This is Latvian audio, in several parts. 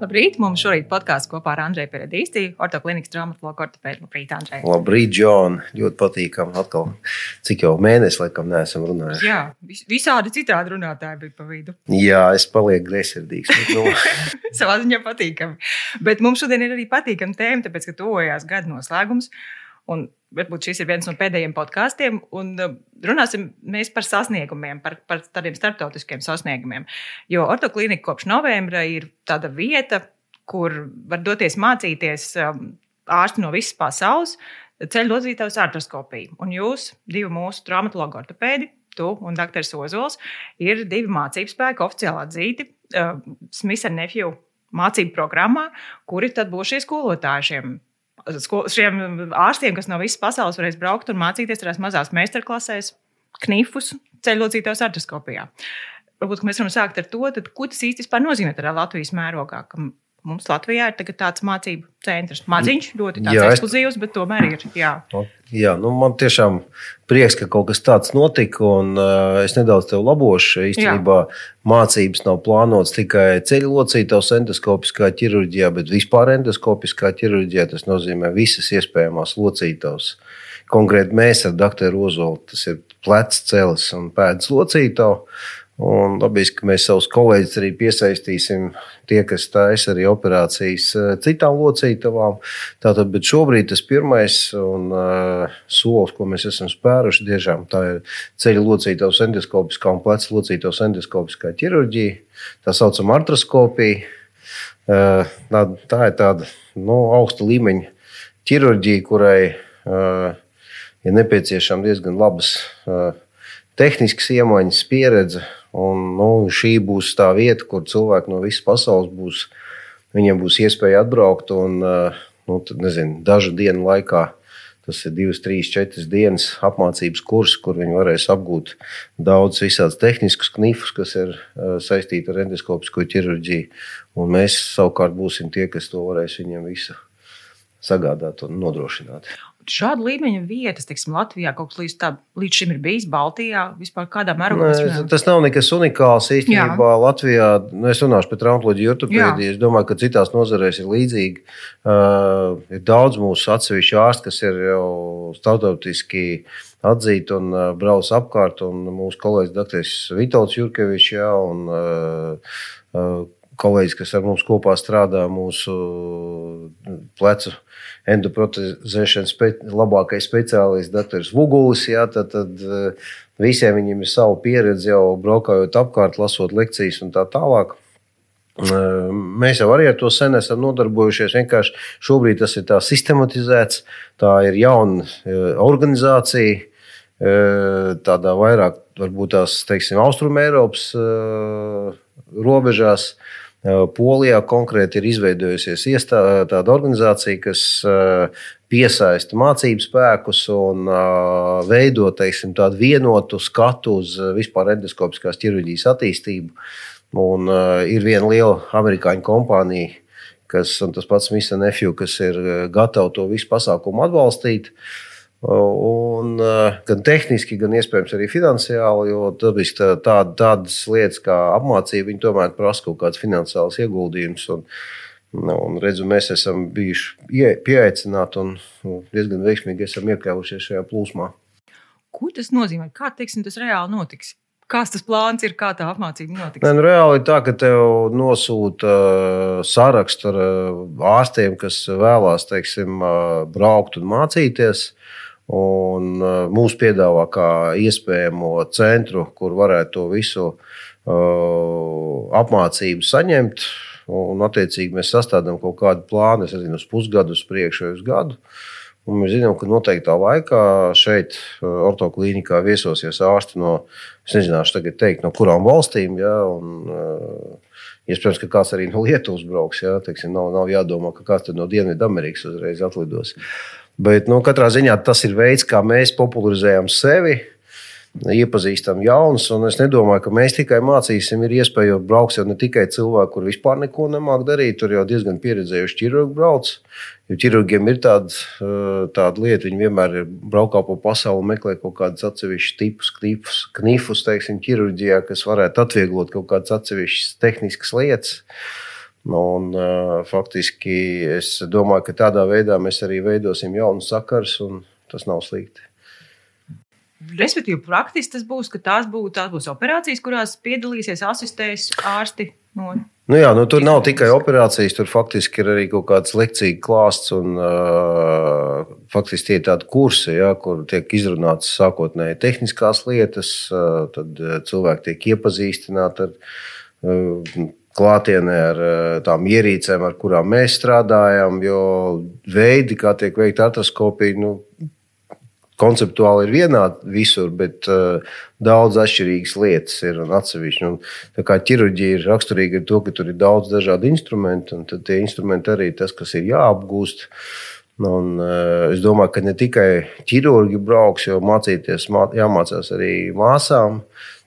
Labrīt! Mums šorīt podkāsts kopā ar Andreju Peredīsti, ortoklinikas traumatologu ortopēdu. Labrīt, Andrej! Labrīt, Džon! Ļoti patīkami atkal. Cik jau mēnesi, laikam, neesam runājuši. Jā, visādi citādi runātāji bija pa vidu. Jā, es palieku greizsirdīgs. Nu... Savā ziņā patīkami. Bet mums šodien ir arī patīkama tēma, tāpēc, ka tuvojās gada noslēgums. Un varbūt šis ir viens no pēdējiem podkāstiem, un uh, runāsim par sasniegumiem, par, par tādiem starptautiskiem sasniegumiem. Jo ortoklinika kopš novembra ir tāda vieta, kur var doties mācīties um, ārsti no visas pasaules, ceļu lodzītājus artroskopiju. Un jūs, divi mūsu traumatologi ortopēdi, tu un dr. Ozols, ir divi mācību spēki oficiāli atzīti uh, Smith Nephew mācību programmā, kuri tad būs šie skolotāji šiem šiem ārstiem, kas no visas pasaules varēs braukt un mācīties tajās mazās meistarklasēs, knifus ceļocītājos artoskopijā. Varbūt mēs varam sākt ar to, tad, ko tas īstenībā nozīmē tādā Latvijas mērogā. Mums Latvijā ir tāds mācību centrs. Maziņš, ļoti jā, ekskluzīvs, bet tomēr ir. Jā, jā nu man tiešām prieks, ka kaut kas tāds notika. Un, uh, es nedaudz tev labošu. Īstenībā jā. mācības nav plānotas tikai ceļu locītavas endoskopiskā ķirurģijā, bet vispār endoskopiskā ķirurģijā. Tas nozīmē visas iespējamās locītavas. Konkrēti mēs ar Dr. Ozolu, tas ir plecs, celis un pēdas locītavas. Un labiski, ka mēs savus kolēģus arī piesaistīsim, tie, kas taisa arī operācijas eh, citām locītavām. Tātad, bet šobrīd tas pirmais un, uh, solis, ko mēs esam spēruši, tiešām tā ir ceļu locītavas endoskopiskā un pleca locītavas endoskopiskā ķirurģija. Tā saucama artroskopija. Uh, tā, tā ir tāda nu, augsta līmeņa ķirurģija, kurai uh, ir nepieciešama diezgan labas uh, tehniskas iemaņas, pieredze Un, nu, šī būs tā vieta, kur cilvēki no visas pasaules būs. Viņiem būs iespēja atbraukt un eh, nu, tad, nezinu, dažu dienu laikā. Tas ir divas, trīs, četras dienas apmācības kurs, kur viņi varēs apgūt daudz visādus tehniskus knifus, kas ir uh, saistīti ar endoskopisko ķirurģiju. Un mēs savukārt būsim tie, kas to varēs viņiem visu sagādāt un nodrošināt. Šāda līmeņa vietas, teiksim, Latvijā kaut kas līdz, tā, līdz šim ir bijis, Baltijā vispār kādā mērogā? Tas nav nekas unikāls īstenībā. Jā. Latvijā, nu, es runāšu par traumatoloģiju, ortopēdiju. Es domāju, ka citās nozarēs ir līdzīgi. Uh, ir daudz mūsu atsevišķu ārstu, kas ir jau starptautiski atzīti un uh, brauc apkārt. Un mūsu kolēģis Dr. Vitāls Jurkevičs, jā, un uh, uh, kolēģis, kas ar mums kopā strādā mūsu plecu endoprotezēšanas spe, labākais speciālists, Dr. Vugulis. Jā, tad, tad eh, visiem viņiem ir sava pieredze jau braukājot apkārt, lasot lekcijas un tā tālāk. Eh, mēs jau arī ar to sen esam nodarbojušies. Vienkārši šobrīd tas ir tā sistematizēts, tā ir jauna organizācija, tādā vairāk varbūt tās, teiksim, Austrum Eiropas robežās. Polijā konkrēti ir izveidojusies iestā, tāda organizācija, kas piesaista mācību spēkus un veido teiksim, tādu vienotu skatu uz vispār endoskopiskās ķirurģijas attīstību. Un, ir viena liela amerikāņu kompānija, kas, tas pats Mr. Nefju, kas ir gatava to visu pasākumu atbalstīt. Uh, Un, eh, gan tehniski, gan iespējams arī finansiāli, jo dabiski tā, tādas lietas kā apmācība, viņi tomēr prasa kaut kāds finansiāls ieguldījums. Un, nu, un redzu, mēs esam bijuši pieaicināti un nu, diezgan veiksmīgi esam iekļāvušies šajā plūsmā. Ko tas nozīmē? Kā teiksim, tas reāli notiks? Kāds tas plāns ir, kā tā apmācība notiks? Nē, nu, reāli tā, ka tev nosūta uh, sarakstu ar uh, ārstiem, kas vēlās teiksim, uh, braukt un mācīties. Un uh, mūsu piedāvā kā iespējamo centru, kur varētu to visu uh, apmācību saņemt. Un, attiecīgi, mēs sastādām kaut kādu plānu, es nezinu, uz pusgadu, uz priekšu, uz gadu. Un mēs zinām, ka noteiktā laikā šeit, uh, ortoklinikā, viesosies ārsti no, es nezināšu, teikt, no kurām valstīm. Ja, un, Iespējams, ka kāds arī no Lietuvas brauks. Ja, teiksim, nav, nav jādomā, ka kāds no Dienvidamerikas uzreiz atlidos. Uh, Bet nu, katrā ziņā tas ir veids, kā mēs popularizējam sevi, iepazīstam jaunus. Es nedomāju, ka mēs tikai mācīsim, ir iespēja braukt jau ne tikai cilvēki, kur vispār neko nemāk darīt. Tur jau diezgan pieredzējuši ķirurgi brauc. Jo ķirurgiem ir tāda, tāda lieta, viņi vienmēr braukā pa pasauli, meklē kaut kādus atsevišķus tipus, knifus, knifus teiksim, ķirurģijā, kas varētu atvieglot kaut kādas atsevišķas tehniskas lietas. Un, faktiski es domāju, ka tādā veidā mēs arī veidosim jaunu sakars, un tas nav slikti. Respektīvi, praktiski tas būs, ka tās, būs, tās būs operācijas, kurās piedalīsies asistēs ārsti. No nu jā, nu, tur nav tikai operācijas, tur faktiski ir arī kaut kāds lekciju klāsts. Un, uh, faktiski tie ir tādi kursi, ja, kur tiek izrunātas sākotnēji tehniskās lietas, uh, tad cilvēki tiek iepazīstināti ar. Uh, klātienē ar tām ierīcēm, ar kurām mēs strādājam, jo veidi, kā tiek veikta artroskopija, nu, konceptuāli ir vienādi visur, bet uh, daudz atšķirīgas lietas ir un atsevišķi. Un, tā kā ķirurģija ir raksturīga ar to, ka tur ir daudz dažādu instrumentu, un tie instrumenti arī ir tas, kas ir jāapgūst. Un, uh, es domāju, ka ne tikai ķirurgi brauks, jo mācīties, mā, jāmācās arī māsām.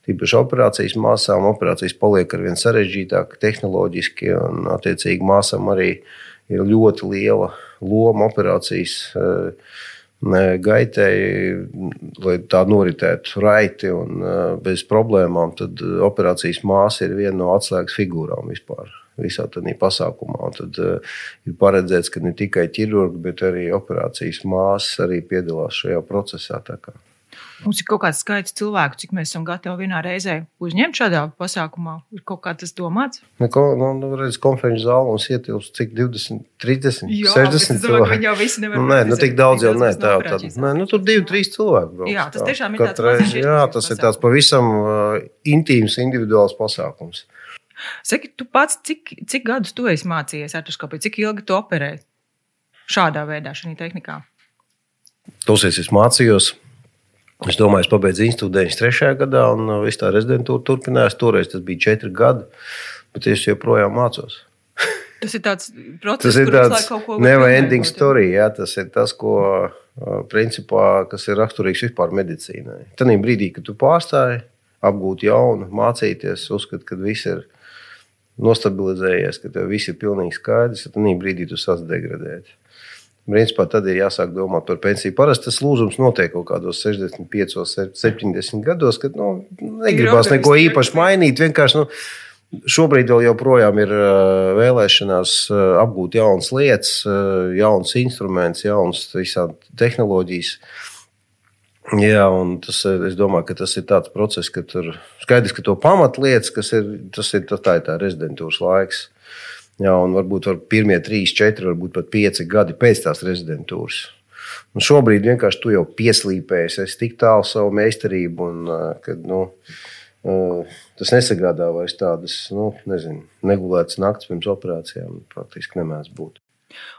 Tīpaši operācijas māsām, operācijas paliek ar vien sarežģītākas, tehnoloģiski, un attiecīgi māsām arī ir ļoti liela loma operācijas. Uh, gaitēji, lai tā noritētu raiti un bez problēmām, tad operācijas māsa ir viena no atslēgas figūrām vispār. Visā tādā pasākumā. Un tad uh, ir paredzēts, ka ne tikai ķirurgi, bet arī operācijas māsas arī piedalās šajā procesā. Mums ir kaut kāds skaits cilvēku, cik mēs esam gatavi vienā reizē uzņemt šādā pasākumā. Ir kaut kā tas domāts. Nu, ko, nu, nu, redz, konferenču zāle mums ietilpst cik 20, 30, Jā, 60 cilvēki. Viņi jau visi nevar būt. Nē, nu, tik daudz jau nē, tā, tā, nē, nu, tur divi, trīs cilvēki. Brauc, jā, tas tā. tiešām ir tāds reiz, jā, tas ir tāds pavisam uh, intīms, individuāls pasākums. Saki, tu pats, cik, cik gadus tu esi mācījies artroskopiju, cik ilgi tu operē šādā veidā, šajā tehnikā? Tosies es mācījos Es domāju, es pabeidzu institūtu 93. gadā, un uh, viss tā rezidentūra turpinājās. Toreiz tas bija četri gadi, bet es joprojām mācos. Tas ir tāds process, tas ir tāds never ending story. Jā, tas ir tas, ko, uh, principā, kas ir raksturīgs vispār medicīnai. Tad brīdī, kad tu pārstāji, apgūt jaunu, mācīties, uzskat, ka viss ir nostabilizējies, ka tev viss ir pilnīgi skaidrs, tad brīdī tu sāc degradēt. Principā tad ir jāsāk domāt par pensiju. Parasti tas lūzums notiek kaut kādos 65, 70 gados, kad nu, negribās neko īpaši mainīt. Vienkārši, nu, Šobrīd vēl joprojām ir vēlēšanās apgūt jaunas lietas, jaunas instrumentus, jaunas tehnoloģijas. Jā, un tas, es domāju, ka tas ir tāds process, ka tur skaidrs, ka to pamatlietas, kas ir, tas ir tā, tā, tā rezidentūras laiks. Jā, un varbūt var pirmie trīs, četri, varbūt pat pieci gadi pēc tās rezidentūras. Un šobrīd vienkārši tu jau pieslīpējies, es tik tālu savu meistarību, un kad, nu, tas nesagādā vairs tādas nu, nezinu, negulētas naktas pirms operācijām. Praktiski nemēdz būt.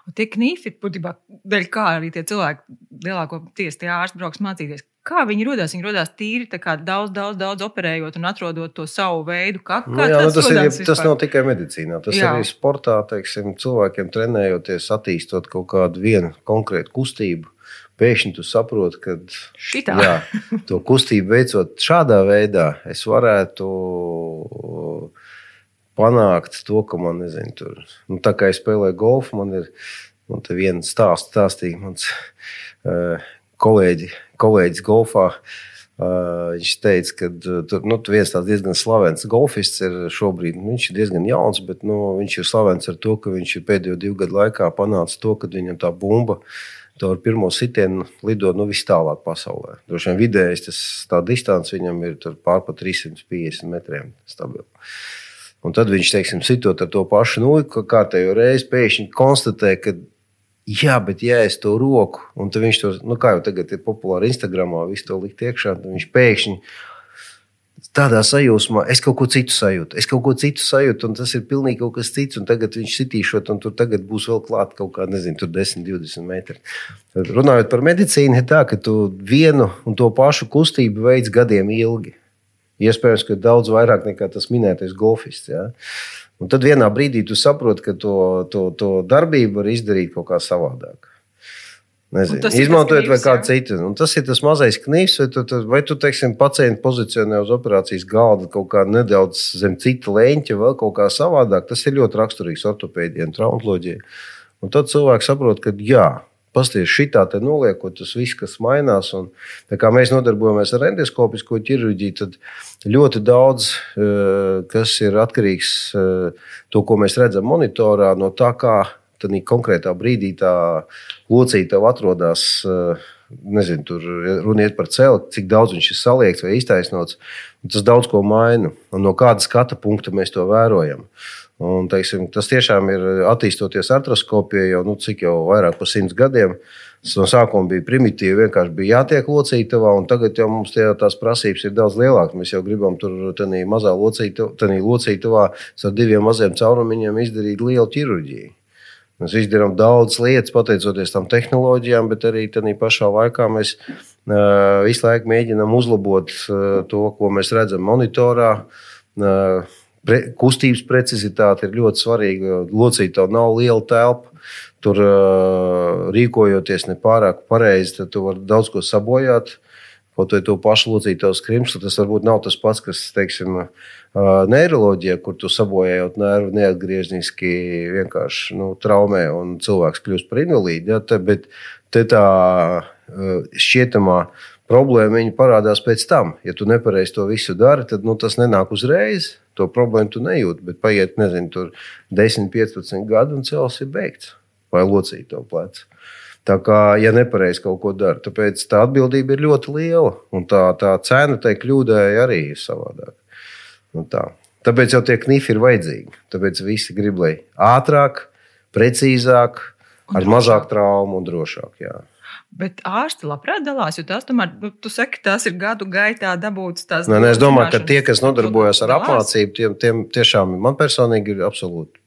Un tie knifi, būtībā, dēļ kā arī tie cilvēki, lielākoties tie ārsti brauks mācīties, Kā viņi radās? Viņi radās tīri daudz, daudz, daudz operējot un atrodot to savu veidu. Kā, kā nu, jā, nu, tas, ir, tas nav tikai medicīnā. Tas jā. arī sportā, teiksim, cilvēkiem trenējoties, attīstot kaut kādu vienu konkrētu kustību. Pēkšņi tu saproti, ka jā, to kustību veicot šādā veidā, es varētu panākt to, ka man, nezinu, tur, nu, tā kā es spēlēju golfu, man ir nu, viena stāsta, stāstīja mans uh, kolēģi, kolēģis golfā. Uh, viņš teica, ka tur nu, viens tāds diezgan slavens golfists ir šobrīd. Nu, viņš ir diezgan jauns, bet nu, viņš ir slavens ar to, ka viņš ir pēdējo divu gadu laikā panācis to, ka viņam tā bumba ar pirmo sitienu lido nu, vis tālāk pasaulē. Droši vien vidējais tas distance viņam ir pārpa 350 metriem stabili. Un tad viņš, teiksim, sitot ar to pašu nulli, kārtējo reizi pēkšņi konstatē, ka Jā, bet ja es to roku, un viņš to, nu, kā jau tagad ir populāri Instagramā, visu to likt iekšā, tad viņš pēkšņi tādā sajūsmā, es kaut ko citu sajūtu, es kaut ko citu sajūtu, un tas ir pilnīgi kaut kas cits, tagad viņš sitīšot, un tur būs vēl klāt kaut kā, nezinu, tur 10, 20 metri. Runājot par medicīnu, ir tā, ka tu vienu un to pašu kustību veids gadiem ilgi. Iespējams, ka daudz vairāk nekā tas minētais golfists. Ja? Un tad vienā brīdī tu saproti, ka to, to, to darbību var izdarīt kaut kā savādāk. Nezinu, izmantojot vai kādu citu. Un tas ir tas mazais knīps, vai tu, vai tu teiksim, pacientu pozicionē uz operācijas galda kaut kā nedaudz zem cita leņķa, vēl kaut kā savādāk. Tas ir ļoti raksturīgs ortopēdijai un traumatoloģijai. Un tad cilvēks saprot, ka jā, Pastāstiet, šitā te noliekot, tas viss, kas mainās. Un, kā mēs nodarbojamies ar endoskopisko ķirurģiju, tad ļoti daudz kas ir atkarīgs no tā, ko mēs redzam monitorā, no tā, kā konkrētā brīdī tā locīta atrodas. Nezinu, tur runiet par celu, cik daudz viņš ir saliekts vai iztaisnots. Tas daudz ko maina. Un no kāda skata punkta mēs to vērojam. Un, teiksim, tas tiešām ir attīstoties artroskopijai jau, nu, cik jau vairāk par simts gadiem. Tas no sākuma bija primitīvi, vienkārši bija jātiek locītavā, un tagad jau mums tie, tās prasības ir daudz lielākas. Mēs jau gribam tur tādā mazā locītavā ar diviem maziem caurumiņiem izdarīt lielu ķirurģiju. Mēs izdarām daudz lietas, pateicoties tam tehnoloģijām, bet arī tādā pašā laikā mēs uh, visu laiku mēģinām uzlabot uh, to, ko mēs redzam monitorā. Uh, pre, kustības precizitāte ir ļoti svarīga. Locītā nav liela telpa. Tur rīkojoties nepārāk pareizi, tad tu vari daudz ko sabojāt. Kaut vai to pašu locītāju skrimslu, tas varbūt nav tas pats, kas, teiksim, neiroloģija, kur tu sabojājot nervu neatgriezniski vienkārši nu, traumē un cilvēks kļūst par invalīdu. Ja, te, bet te tā šķietamā problēma parādās pēc tam. Ja tu nepareizi to visu dari, tad nu, tas nenāk uzreiz to problēmu tu nejūti. Bet paiet, nezinu, tur 10, 15 gadi un cels ir beigts vai locīt to plecu. Tā kā, ja nepareizi kaut ko dara, tāpēc tā atbildība ir ļoti liela. Un tā, tā cena tai kļūdai arī ir savādāka. Nu tā. Tāpēc jau tie knifi ir vajadzīgi. Tāpēc visi grib, lai ātrāk, precīzāk, ar mazāk traumu un drošāk. Jā. Bet ārsti labprāt dalās, jo tās tomēr, nu, tu saki, tās ir gadu gaitā dabūtas tās. Nē, nē, es domāju, ka tie, kas nodarbojas ar apmācību, tiem, tiem tiešām man personīgi ir absolūti.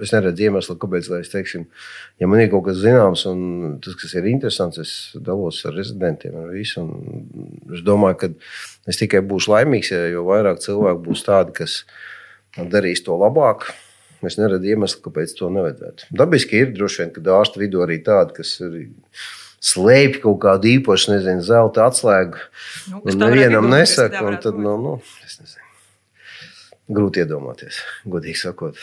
Es neredzu iemeslu, kāpēc, lai es teiksim, ja man ir kaut kas zināms, un tas, kas ir interesants, es dalos ar rezidentiem un visu. Es domāju, ka es tikai būšu laimīgs, ja jo vairāk cilvēku būs tādi, kas darīs to labāk. Es neredzu iemeslu, kāpēc to nevajadzētu. Dabiski ir droši vien, ka ārstu vidū arī tādi, kas ir slēpj kaut kādu īpašu, nezinu, zelta atslēgu. Nu, un nevienam nesaka, un tad, nu, nu, es nezinu. Grūti iedomāties, godīgi sakot.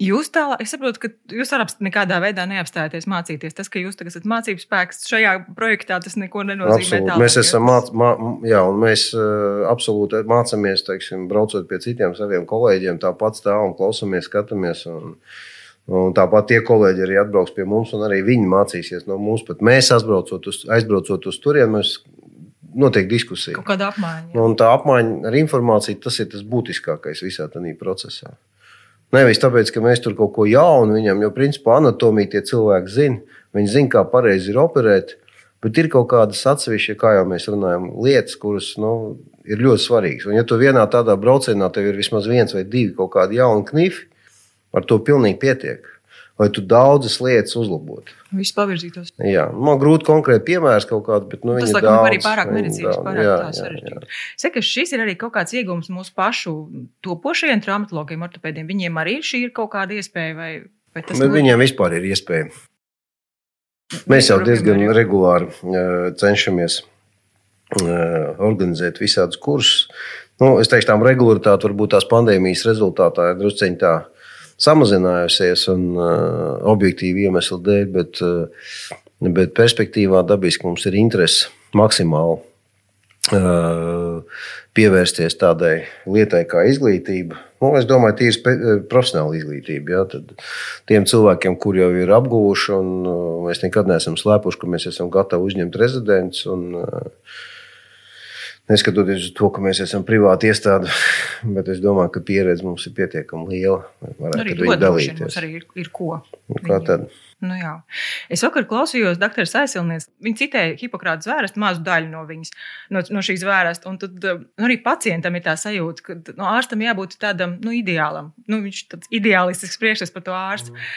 Jūs tālāk, es saprotu, ka jūs arī nekādā veidā neapstājaties mācīties. Tas, ka jūs tagad esat mācības spēks šajā projektā, tas neko nenozīmē. Tālāk, mēs esam māc, mā, jā, un mēs uh, absolūti mācāmies, teiksim, braucot pie citiem saviem kolēģiem, tāpat stāvam, klausamies, skatāmies. Un, uh, Un tāpat tie kolēģi arī atbrauks pie mums, un arī viņi mācīsies no mums. Pat mēs aizbraucot uz, aizbraucot uz turieni, mēs notiek diskusija. Kāda apmaiņa. Un tā apmaiņa ar informāciju tas ir tas būtiskākais visā tajā procesā. Nevis tāpēc, ka mēs tur kaut ko jaunu viņam, jo principā anatomija tie cilvēki zina. Viņi zina, kā pareizi ir operēt, bet ir kaut kādas atsevišķas, kā jau mēs runājam, lietas, kuras nu, ir ļoti svarīgas. Un, ja tu vienā tādā braucienā tev ir vismaz viens vai divi kaut kādi jauni knifi, Ar to pilnīgi pietiek. Lai tu daudzas lietas uzlabotu. Viss pavirzītos. Jā, man grūti konkrēti piemērs kaut kāds, bet nu, tas laikam arī pārāk medicīnas, pārāk jā, tā sarežģīti. Saka, šis ir arī kaut kāds iegūms mūsu pašu topošajiem traumatologiem, ortopēdiem. Viņiem arī šī ir kaut kāda iespēja vai, vai tas? Bet viņiem vispār ir iespēja. Mēs jau diezgan regulāri cenšamies organizēt visādus kursus. Nu, es teiktu, tā regularitāte varbūt tās pandēmijas rezultātā ir drusceņi tā samazinājusies un objektīvi iemeslu dēļ, bet, bet perspektīvā dabiski mums ir interese maksimāli pievērsties tādai lietai kā izglītība. Nu, es domāju, tīri profesionāla izglītība. Ja, tad tiem cilvēkiem, kur jau ir apguvuši, un mēs nekad neesam slēpuši, ka mēs esam gatavi uzņemt rezidentus. Un, uh, Neskatoties uz to, ka mēs esam privāti iestāde, bet es domāju, ka pieredze mums ir pietiekami liela. Arī dalīties. Mums arī ir, ir ko. Nu, kā tad? Nu, jā. es vakar klausījos doktora Saisilnieks. Viņa citēja Hipokrāta zvērestu mazu daļu no, viņas, no, no šīs zvērestu. Un tad nu, arī pacientam ir tā sajūta, ka no nu, ārstam jābūt tādam nu, ideālam. Nu, viņš ir tāds ideālistisks priekšstats par to ārstu. Mm.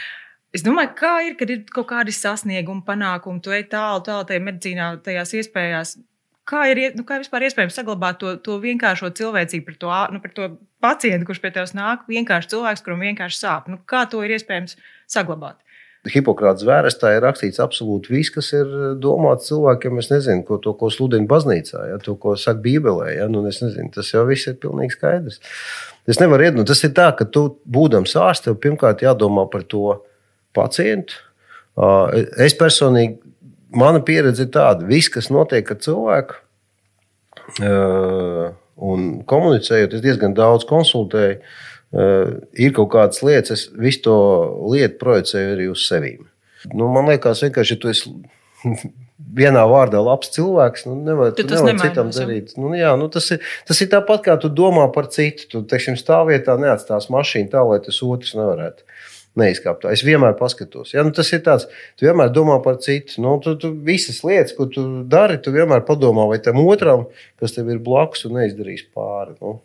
Es domāju, kā ir, kad ir kaut kādi sasniegumi, panākumi, tu ej tālu, tālu tajā medicīnā, tajās iespējās kā ir, nu, kā vispār iespējams saglabāt to, to vienkāršo cilvēcību par to, nu, par to pacientu, kurš pie tevis nāk, vienkārši cilvēks, kuram vienkārši sāp. Nu, kā to ir iespējams saglabāt? Hipokrāta zvērstā ir rakstīts absolūti viss, kas ir domāts cilvēkiem. Es nezinu, ko, to, ko sludina baznīcā, ja, to, ko saka Bībelē. Ja, nu, nezinu, tas jau viss ir pilnīgi skaidrs. Es nevaru iet, nu, tas ir tā, ka tu, būdams ārsts, tev pirmkārt jādomā par to pacientu. Es personīgi mana pieredze ir tāda, viss, kas notiek ar cilvēku, un komunicējot, es diezgan daudz konsultēju, ir kaut kādas lietas, es visu to lietu projicēju arī uz sevi. Nu, man liekas, vienkārši, ja tu esi vienā vārdā labs cilvēks, nu, nevar, tu tu nevar citam darīt. Nu, jā, nu, tas, ir, tas ir tāpat, kā tu domā par citu. Tu, teiksim, stāvvietā neatstās mašīnu tā, lai tas otrs nevarētu neizkāpt. Es vienmēr paskatos. Ja, nu, tas ir tāds, tu vienmēr domā par citu. Nu, tu, tu visas lietas, ko tu dari, tu vienmēr padomā, vai tam otram, kas tev ir blakus, neizdarīs pāri. Nu,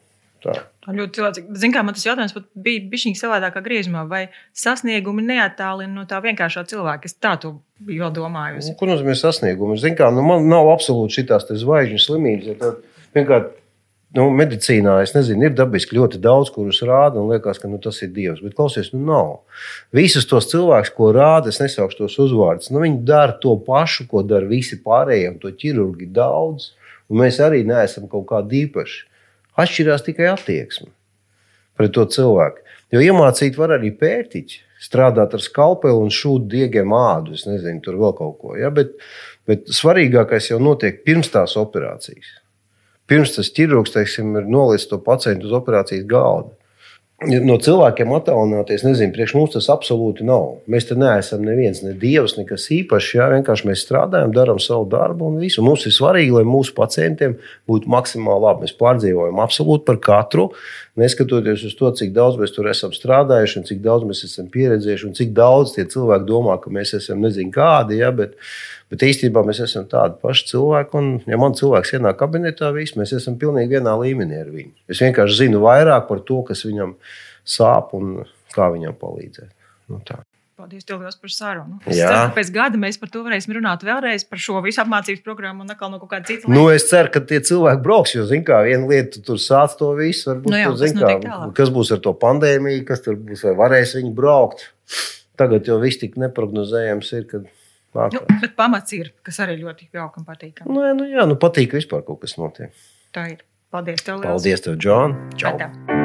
tā. Ļoti cilvēcīgi. Ziniet, kā man tas jautājums bija bijis savādākā griezumā, vai sasniegumi neattālina no tā vienkāršā cilvēka. Es tā to biju vēl domājusi. Nu, ko nozīmē sasniegumi? Ziniet, kā nu, man nav absolūti šīs zvaigžņu slimības. Ja Vienkārši nu, medicīnā, es nezinu, ir dabiski ļoti daudz, kurus rāda, un liekas, ka nu, tas ir Dievs. Bet klausies, nu nav. Visus tos cilvēkus, ko rāda, es nesaukšu tos uzvārdus, nu, viņi dara to pašu, ko dara visi pārējie, to ķirurgi daudz, un mēs arī neesam kaut kādi īpaši. Atšķirās tikai attieksme pret to cilvēku. Jo iemācīt var arī pērtiķi, strādāt ar skalpeli un šūt diegiem ādu, es nezinu, tur vēl kaut ko. Ja? Bet, bet svarīgākais jau notiek pirms tās operācijas pirms tas ķirurgs teiksim, ir nolicis to pacientu uz operācijas galda. No cilvēkiem attālināties, nezinu, priekš mums tas absolūti nav. Mēs te neesam neviens, ne dievs, nekas īpašs. Jā, vienkārši mēs strādājam, darām savu darbu un visu. Mums ir svarīgi, lai mūsu pacientiem būtu maksimāli labi. Mēs pārdzīvojam absolūti par katru, neskatoties uz to, cik daudz mēs tur esam strādājuši, cik daudz mēs esam pieredzējuši un cik daudz tie cilvēki domā, ka mēs esam nezinu kādi. Jā, bet, Bet īstenībā mēs esam tādi paši cilvēki. Un, ja man cilvēks ienāk kabinetā, viss, mēs esam pilnīgi vienā līmenī ar viņu. Es vienkārši zinu vairāk par to, kas viņam sāp un kā viņam palīdzēt. Nu, tā. Paldies, liels par sarunu. Es ceru, ka pēc gada mēs par to varēsim runāt vēlreiz par šo visu apmācības programmu un atkal no kaut kāda cita. Nu, es ceru, ka tie cilvēki brauks, jo, zin kā, viena lieta, tu tur sāc to visu, varbūt, nu jā, tur, zin, kā, kas būs ar to pandēmiju, kas tur būs, vai varēs viņi braukt. Tagad jau viss tik neprognozējams ir, kad Nu, bet pamats ir, kas arī ļoti jauki un patīkami. Nu, jā, nu, jā, nu patīk vispār kaut kas notiek. Tā ir. Paldies, tev! Liels. Paldies, tev, Džon! Čau! Atā.